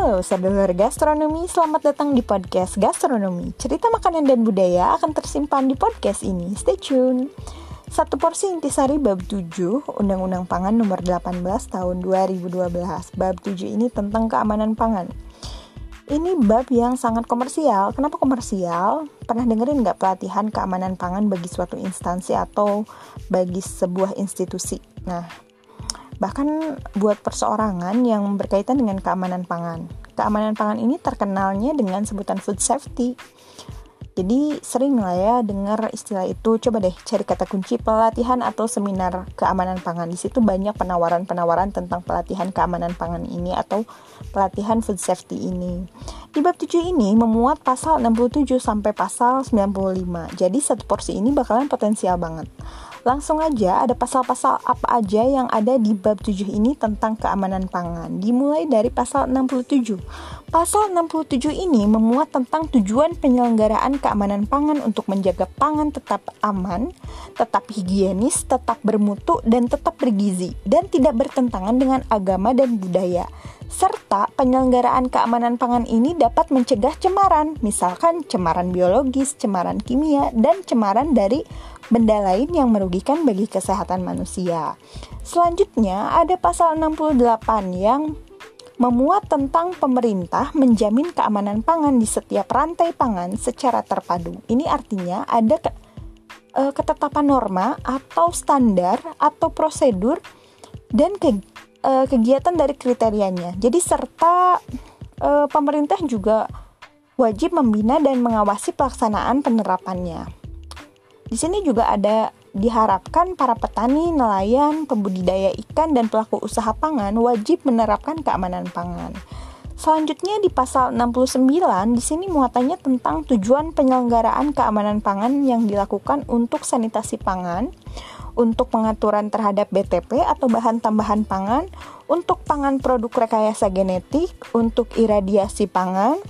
Halo saudara gastronomi, selamat datang di podcast gastronomi. Cerita makanan dan budaya akan tersimpan di podcast ini. Stay tune. Satu porsi intisari bab 7 Undang-Undang Pangan nomor 18 tahun 2012. Bab 7 ini tentang keamanan pangan. Ini bab yang sangat komersial. Kenapa komersial? Pernah dengerin nggak pelatihan keamanan pangan bagi suatu instansi atau bagi sebuah institusi? Nah, bahkan buat perseorangan yang berkaitan dengan keamanan pangan. Keamanan pangan ini terkenalnya dengan sebutan food safety. Jadi sering lah ya dengar istilah itu. Coba deh cari kata kunci pelatihan atau seminar keamanan pangan. Di situ banyak penawaran-penawaran tentang pelatihan keamanan pangan ini atau pelatihan food safety ini. Di bab 7 ini memuat pasal 67 sampai pasal 95. Jadi satu porsi ini bakalan potensial banget. Langsung aja ada pasal-pasal apa aja yang ada di bab 7 ini tentang keamanan pangan. Dimulai dari pasal 67. Pasal 67 ini memuat tentang tujuan penyelenggaraan keamanan pangan untuk menjaga pangan tetap aman, tetap higienis, tetap bermutu, dan tetap bergizi, dan tidak bertentangan dengan agama dan budaya serta penyelenggaraan keamanan pangan ini dapat mencegah cemaran, misalkan cemaran biologis, cemaran kimia, dan cemaran dari benda lain yang merugikan bagi kesehatan manusia. Selanjutnya ada pasal 68 yang memuat tentang pemerintah menjamin keamanan pangan di setiap rantai pangan secara terpadu. Ini artinya ada ke, e, ketetapan norma atau standar atau prosedur dan ke, uh, kegiatan dari kriterianya. Jadi serta uh, pemerintah juga wajib membina dan mengawasi pelaksanaan penerapannya. Di sini juga ada diharapkan para petani, nelayan, pembudidaya ikan dan pelaku usaha pangan wajib menerapkan keamanan pangan. Selanjutnya di pasal 69 di sini muatannya tentang tujuan penyelenggaraan keamanan pangan yang dilakukan untuk sanitasi pangan, untuk pengaturan terhadap BTP atau bahan tambahan pangan, untuk pangan produk rekayasa genetik, untuk iradiasi pangan,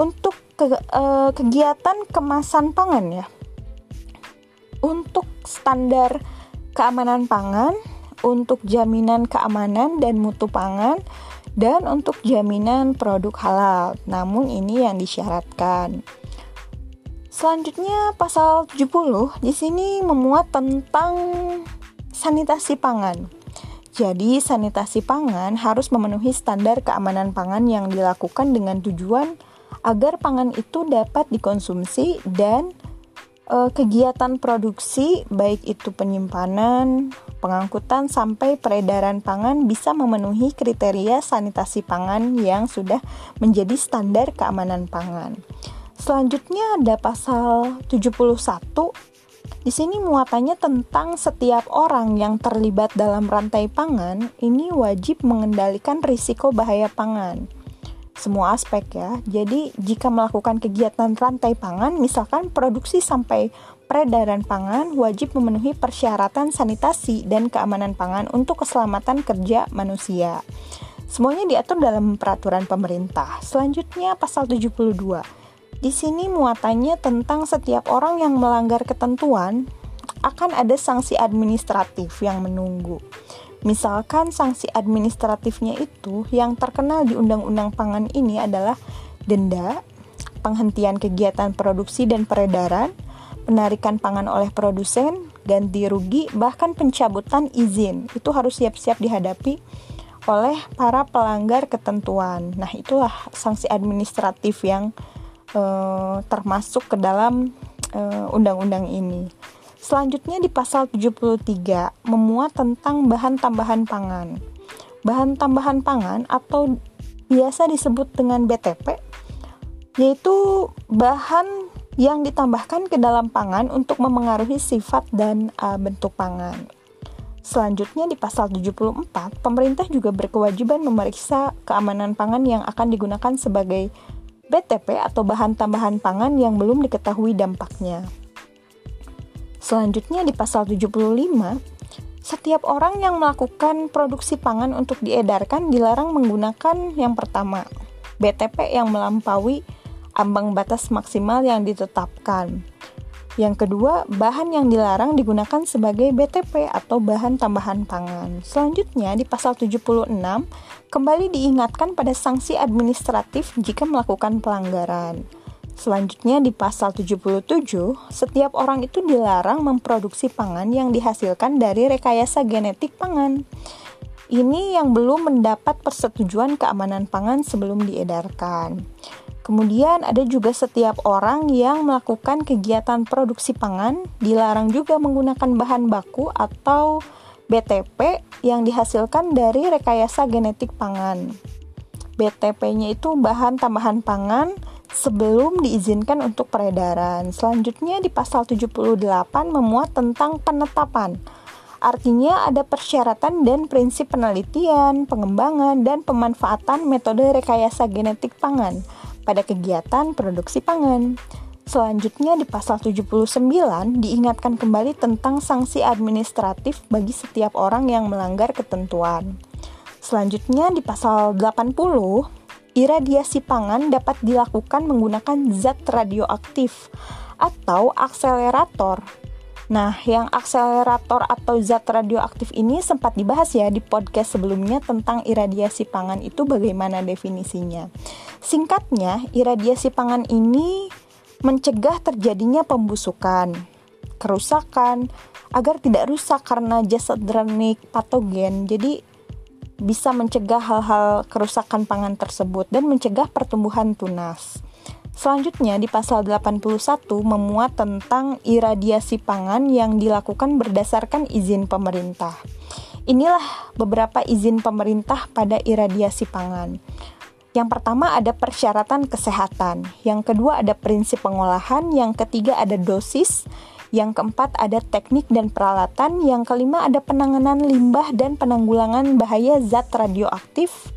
untuk ke, uh, kegiatan kemasan pangan ya. Untuk standar keamanan pangan, untuk jaminan keamanan dan mutu pangan, dan untuk jaminan produk halal. Namun ini yang disyaratkan. Selanjutnya pasal 70 di sini memuat tentang sanitasi pangan. Jadi sanitasi pangan harus memenuhi standar keamanan pangan yang dilakukan dengan tujuan agar pangan itu dapat dikonsumsi dan e, kegiatan produksi baik itu penyimpanan, pengangkutan sampai peredaran pangan bisa memenuhi kriteria sanitasi pangan yang sudah menjadi standar keamanan pangan. Selanjutnya ada pasal 71. Di sini muatannya tentang setiap orang yang terlibat dalam rantai pangan ini wajib mengendalikan risiko bahaya pangan. Semua aspek ya. Jadi jika melakukan kegiatan rantai pangan, misalkan produksi sampai peredaran pangan wajib memenuhi persyaratan sanitasi dan keamanan pangan untuk keselamatan kerja manusia. Semuanya diatur dalam peraturan pemerintah. Selanjutnya pasal 72 di sini muatannya tentang setiap orang yang melanggar ketentuan akan ada sanksi administratif yang menunggu. Misalkan sanksi administratifnya itu yang terkenal di Undang-Undang Pangan ini adalah denda, penghentian kegiatan produksi dan peredaran, penarikan pangan oleh produsen, ganti rugi, bahkan pencabutan izin. Itu harus siap-siap dihadapi oleh para pelanggar ketentuan. Nah, itulah sanksi administratif yang uh, termasuk ke dalam eh, undang-undang uh, ini. Selanjutnya di pasal 73 memuat tentang bahan tambahan pangan. Bahan tambahan pangan atau biasa disebut dengan BTP yaitu bahan yang ditambahkan ke dalam pangan untuk memengaruhi sifat dan uh, bentuk pangan. Selanjutnya di pasal 74, pemerintah juga berkewajiban memeriksa keamanan pangan yang akan digunakan sebagai BTP atau bahan tambahan pangan yang belum diketahui dampaknya. Selanjutnya di pasal 75, setiap orang yang melakukan produksi pangan untuk diedarkan dilarang menggunakan yang pertama, BTP yang melampaui ambang batas maksimal yang ditetapkan. Yang kedua, bahan yang dilarang digunakan sebagai BTP atau bahan tambahan pangan. Selanjutnya, di pasal 76, kembali diingatkan pada sanksi administratif jika melakukan pelanggaran. Selanjutnya di pasal 77, setiap orang itu dilarang memproduksi pangan yang dihasilkan dari rekayasa genetik pangan. Ini yang belum mendapat persetujuan keamanan pangan sebelum diedarkan. Kemudian ada juga setiap orang yang melakukan kegiatan produksi pangan dilarang juga menggunakan bahan baku atau BTP yang dihasilkan dari rekayasa genetik pangan. BTP-nya itu bahan tambahan pangan sebelum diizinkan untuk peredaran. Selanjutnya di pasal 78 memuat tentang penetapan. Artinya ada persyaratan dan prinsip penelitian, pengembangan, dan pemanfaatan metode rekayasa genetik pangan pada kegiatan produksi pangan. Selanjutnya di pasal 79 diingatkan kembali tentang sanksi administratif bagi setiap orang yang melanggar ketentuan. Selanjutnya di pasal 80 iradiasi pangan dapat dilakukan menggunakan zat radioaktif atau akselerator. Nah, yang akselerator atau zat radioaktif ini sempat dibahas ya di podcast sebelumnya tentang iradiasi pangan itu bagaimana definisinya. Singkatnya, iradiasi pangan ini mencegah terjadinya pembusukan, kerusakan, agar tidak rusak karena jasad patogen. Jadi bisa mencegah hal-hal kerusakan pangan tersebut dan mencegah pertumbuhan tunas. Selanjutnya di pasal 81 memuat tentang iradiasi pangan yang dilakukan berdasarkan izin pemerintah. Inilah beberapa izin pemerintah pada iradiasi pangan. Yang pertama ada persyaratan kesehatan, yang kedua ada prinsip pengolahan, yang ketiga ada dosis, yang keempat ada teknik dan peralatan, yang kelima ada penanganan limbah dan penanggulangan bahaya zat radioaktif.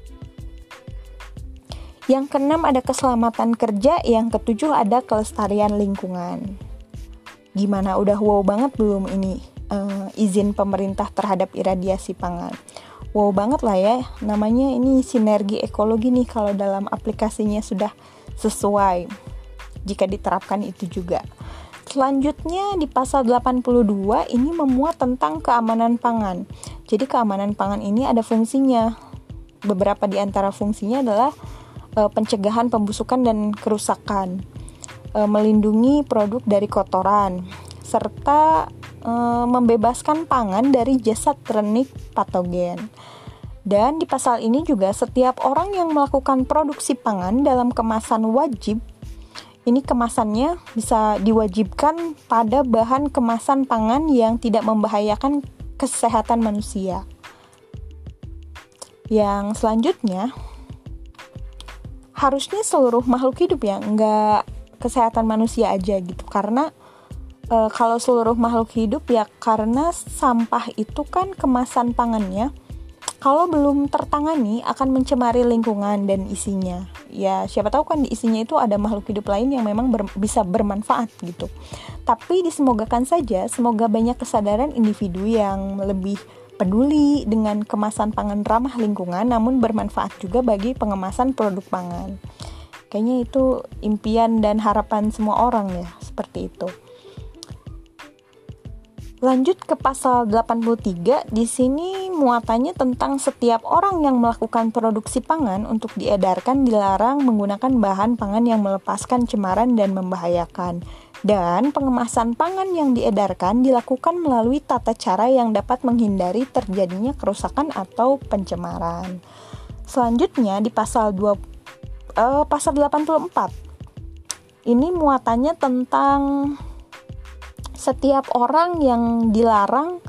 Yang keenam ada keselamatan kerja, yang ketujuh ada kelestarian lingkungan. Gimana udah wow banget belum ini uh, izin pemerintah terhadap iradiasi pangan? wow banget lah ya namanya ini sinergi ekologi nih kalau dalam aplikasinya sudah sesuai jika diterapkan itu juga selanjutnya di pasal 82 ini memuat tentang keamanan pangan. Jadi keamanan pangan ini ada fungsinya. Beberapa di antara fungsinya adalah e, pencegahan pembusukan dan kerusakan. E, melindungi produk dari kotoran serta e, membebaskan pangan dari jasad renik patogen. Dan di pasal ini juga setiap orang yang melakukan produksi pangan dalam kemasan wajib ini kemasannya bisa diwajibkan pada bahan kemasan pangan yang tidak membahayakan kesehatan manusia. Yang selanjutnya, harusnya seluruh makhluk hidup ya, nggak kesehatan manusia aja gitu. Karena e, kalau seluruh makhluk hidup ya karena sampah itu kan kemasan pangannya kalau belum tertangani akan mencemari lingkungan dan isinya. Ya, siapa tahu kan di isinya itu ada makhluk hidup lain yang memang ber, bisa bermanfaat gitu. Tapi disemogakan saja semoga banyak kesadaran individu yang lebih peduli dengan kemasan pangan ramah lingkungan namun bermanfaat juga bagi pengemasan produk pangan. Kayaknya itu impian dan harapan semua orang ya, seperti itu. Lanjut ke pasal 83, di sini muatannya tentang setiap orang yang melakukan produksi pangan untuk diedarkan dilarang menggunakan bahan pangan yang melepaskan cemaran dan membahayakan. Dan pengemasan pangan yang diedarkan dilakukan melalui tata cara yang dapat menghindari terjadinya kerusakan atau pencemaran. Selanjutnya di pasal 2 uh, eh, pasal 84. Ini muatannya tentang setiap orang yang dilarang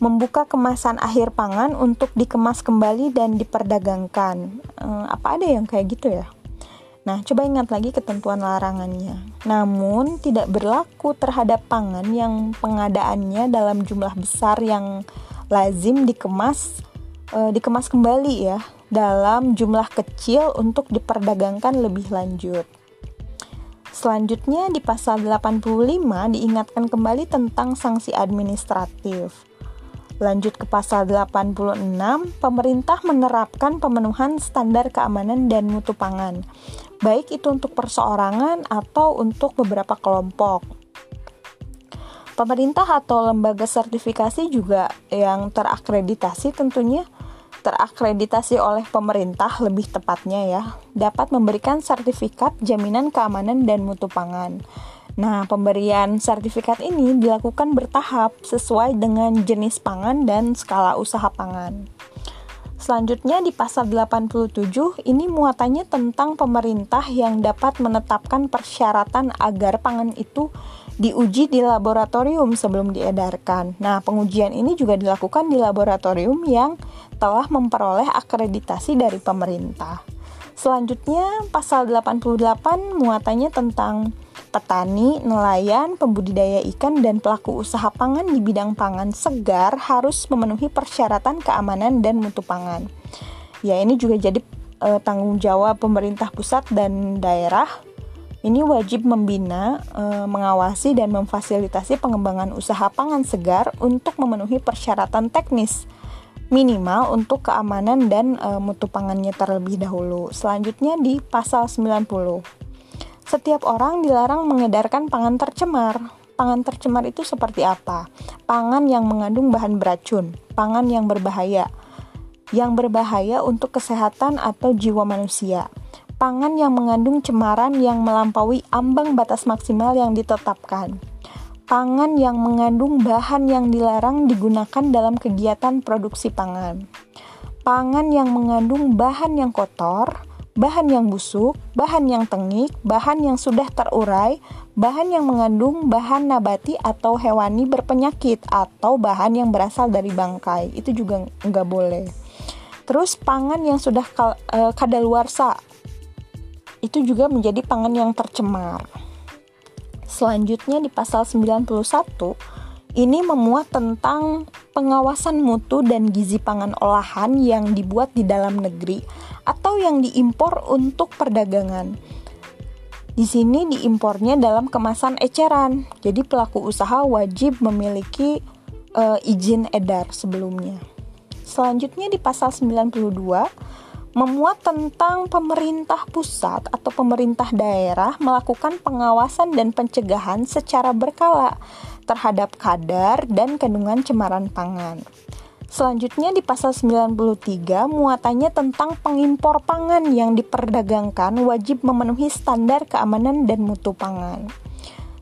membuka kemasan akhir pangan untuk dikemas kembali dan diperdagangkan. Eh, apa ada yang kayak gitu ya? Nah, coba ingat lagi ketentuan larangannya. Namun, tidak berlaku terhadap pangan yang pengadaannya dalam jumlah besar yang lazim dikemas eh, dikemas kembali ya dalam jumlah kecil untuk diperdagangkan lebih lanjut. Selanjutnya di pasal 85 diingatkan kembali tentang sanksi administratif. Lanjut ke pasal 86, pemerintah menerapkan pemenuhan standar keamanan dan mutu pangan, baik itu untuk perseorangan atau untuk beberapa kelompok. pemerintah atau lembaga sertifikasi juga yang terakreditasi tentunya terakreditasi oleh pemerintah lebih tepatnya ya dapat memberikan sertifikat jaminan keamanan dan mutu pangan. Nah, pemberian sertifikat ini dilakukan bertahap sesuai dengan jenis pangan dan skala usaha pangan. Selanjutnya di pasal 87 ini muatannya tentang pemerintah yang dapat menetapkan persyaratan agar pangan itu diuji di laboratorium sebelum diedarkan. Nah, pengujian ini juga dilakukan di laboratorium yang telah memperoleh akreditasi dari pemerintah. Selanjutnya, pasal 88 muatannya tentang petani, nelayan, pembudidaya ikan, dan pelaku usaha pangan di bidang pangan segar harus memenuhi persyaratan keamanan dan mutu pangan. Ya, ini juga jadi e, tanggung jawab pemerintah pusat dan daerah ini wajib membina, e, mengawasi, dan memfasilitasi pengembangan usaha pangan segar untuk memenuhi persyaratan teknis minimal untuk keamanan dan e, mutu pangannya terlebih dahulu. Selanjutnya di pasal 90. Setiap orang dilarang mengedarkan pangan tercemar. Pangan tercemar itu seperti apa? Pangan yang mengandung bahan beracun, pangan yang berbahaya, yang berbahaya untuk kesehatan atau jiwa manusia pangan yang mengandung cemaran yang melampaui ambang batas maksimal yang ditetapkan. Pangan yang mengandung bahan yang dilarang digunakan dalam kegiatan produksi pangan. Pangan yang mengandung bahan yang kotor, bahan yang busuk, bahan yang tengik, bahan yang sudah terurai, bahan yang mengandung bahan nabati atau hewani berpenyakit, atau bahan yang berasal dari bangkai. Itu juga nggak boleh. Terus pangan yang sudah eh, kadaluarsa itu juga menjadi pangan yang tercemar. Selanjutnya di pasal 91 ini memuat tentang pengawasan mutu dan gizi pangan olahan yang dibuat di dalam negeri atau yang diimpor untuk perdagangan. Di sini diimpornya dalam kemasan eceran. Jadi pelaku usaha wajib memiliki uh, izin edar sebelumnya. Selanjutnya di pasal 92 memuat tentang pemerintah pusat atau pemerintah daerah melakukan pengawasan dan pencegahan secara berkala terhadap kadar dan kandungan cemaran pangan. Selanjutnya di pasal 93 muatannya tentang pengimpor pangan yang diperdagangkan wajib memenuhi standar keamanan dan mutu pangan.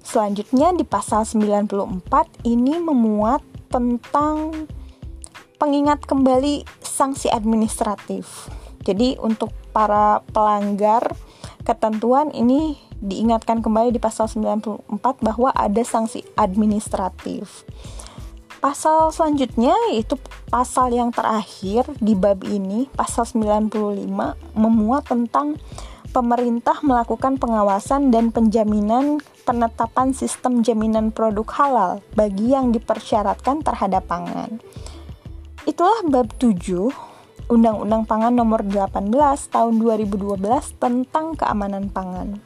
Selanjutnya di pasal 94 ini memuat tentang pengingat kembali sanksi administratif. Jadi untuk para pelanggar ketentuan ini diingatkan kembali di pasal 94 bahwa ada sanksi administratif. Pasal selanjutnya itu pasal yang terakhir di bab ini, pasal 95 memuat tentang pemerintah melakukan pengawasan dan penjaminan penetapan sistem jaminan produk halal bagi yang dipersyaratkan terhadap pangan. Itulah bab 7 Undang-Undang Pangan Nomor 18 Tahun 2012 tentang keamanan pangan.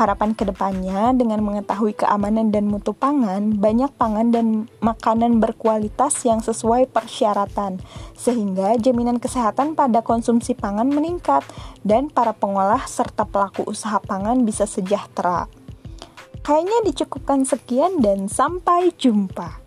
Harapan ke depannya dengan mengetahui keamanan dan mutu pangan, banyak pangan dan makanan berkualitas yang sesuai persyaratan, sehingga jaminan kesehatan pada konsumsi pangan meningkat dan para pengolah serta pelaku usaha pangan bisa sejahtera. Kayaknya dicukupkan sekian dan sampai jumpa.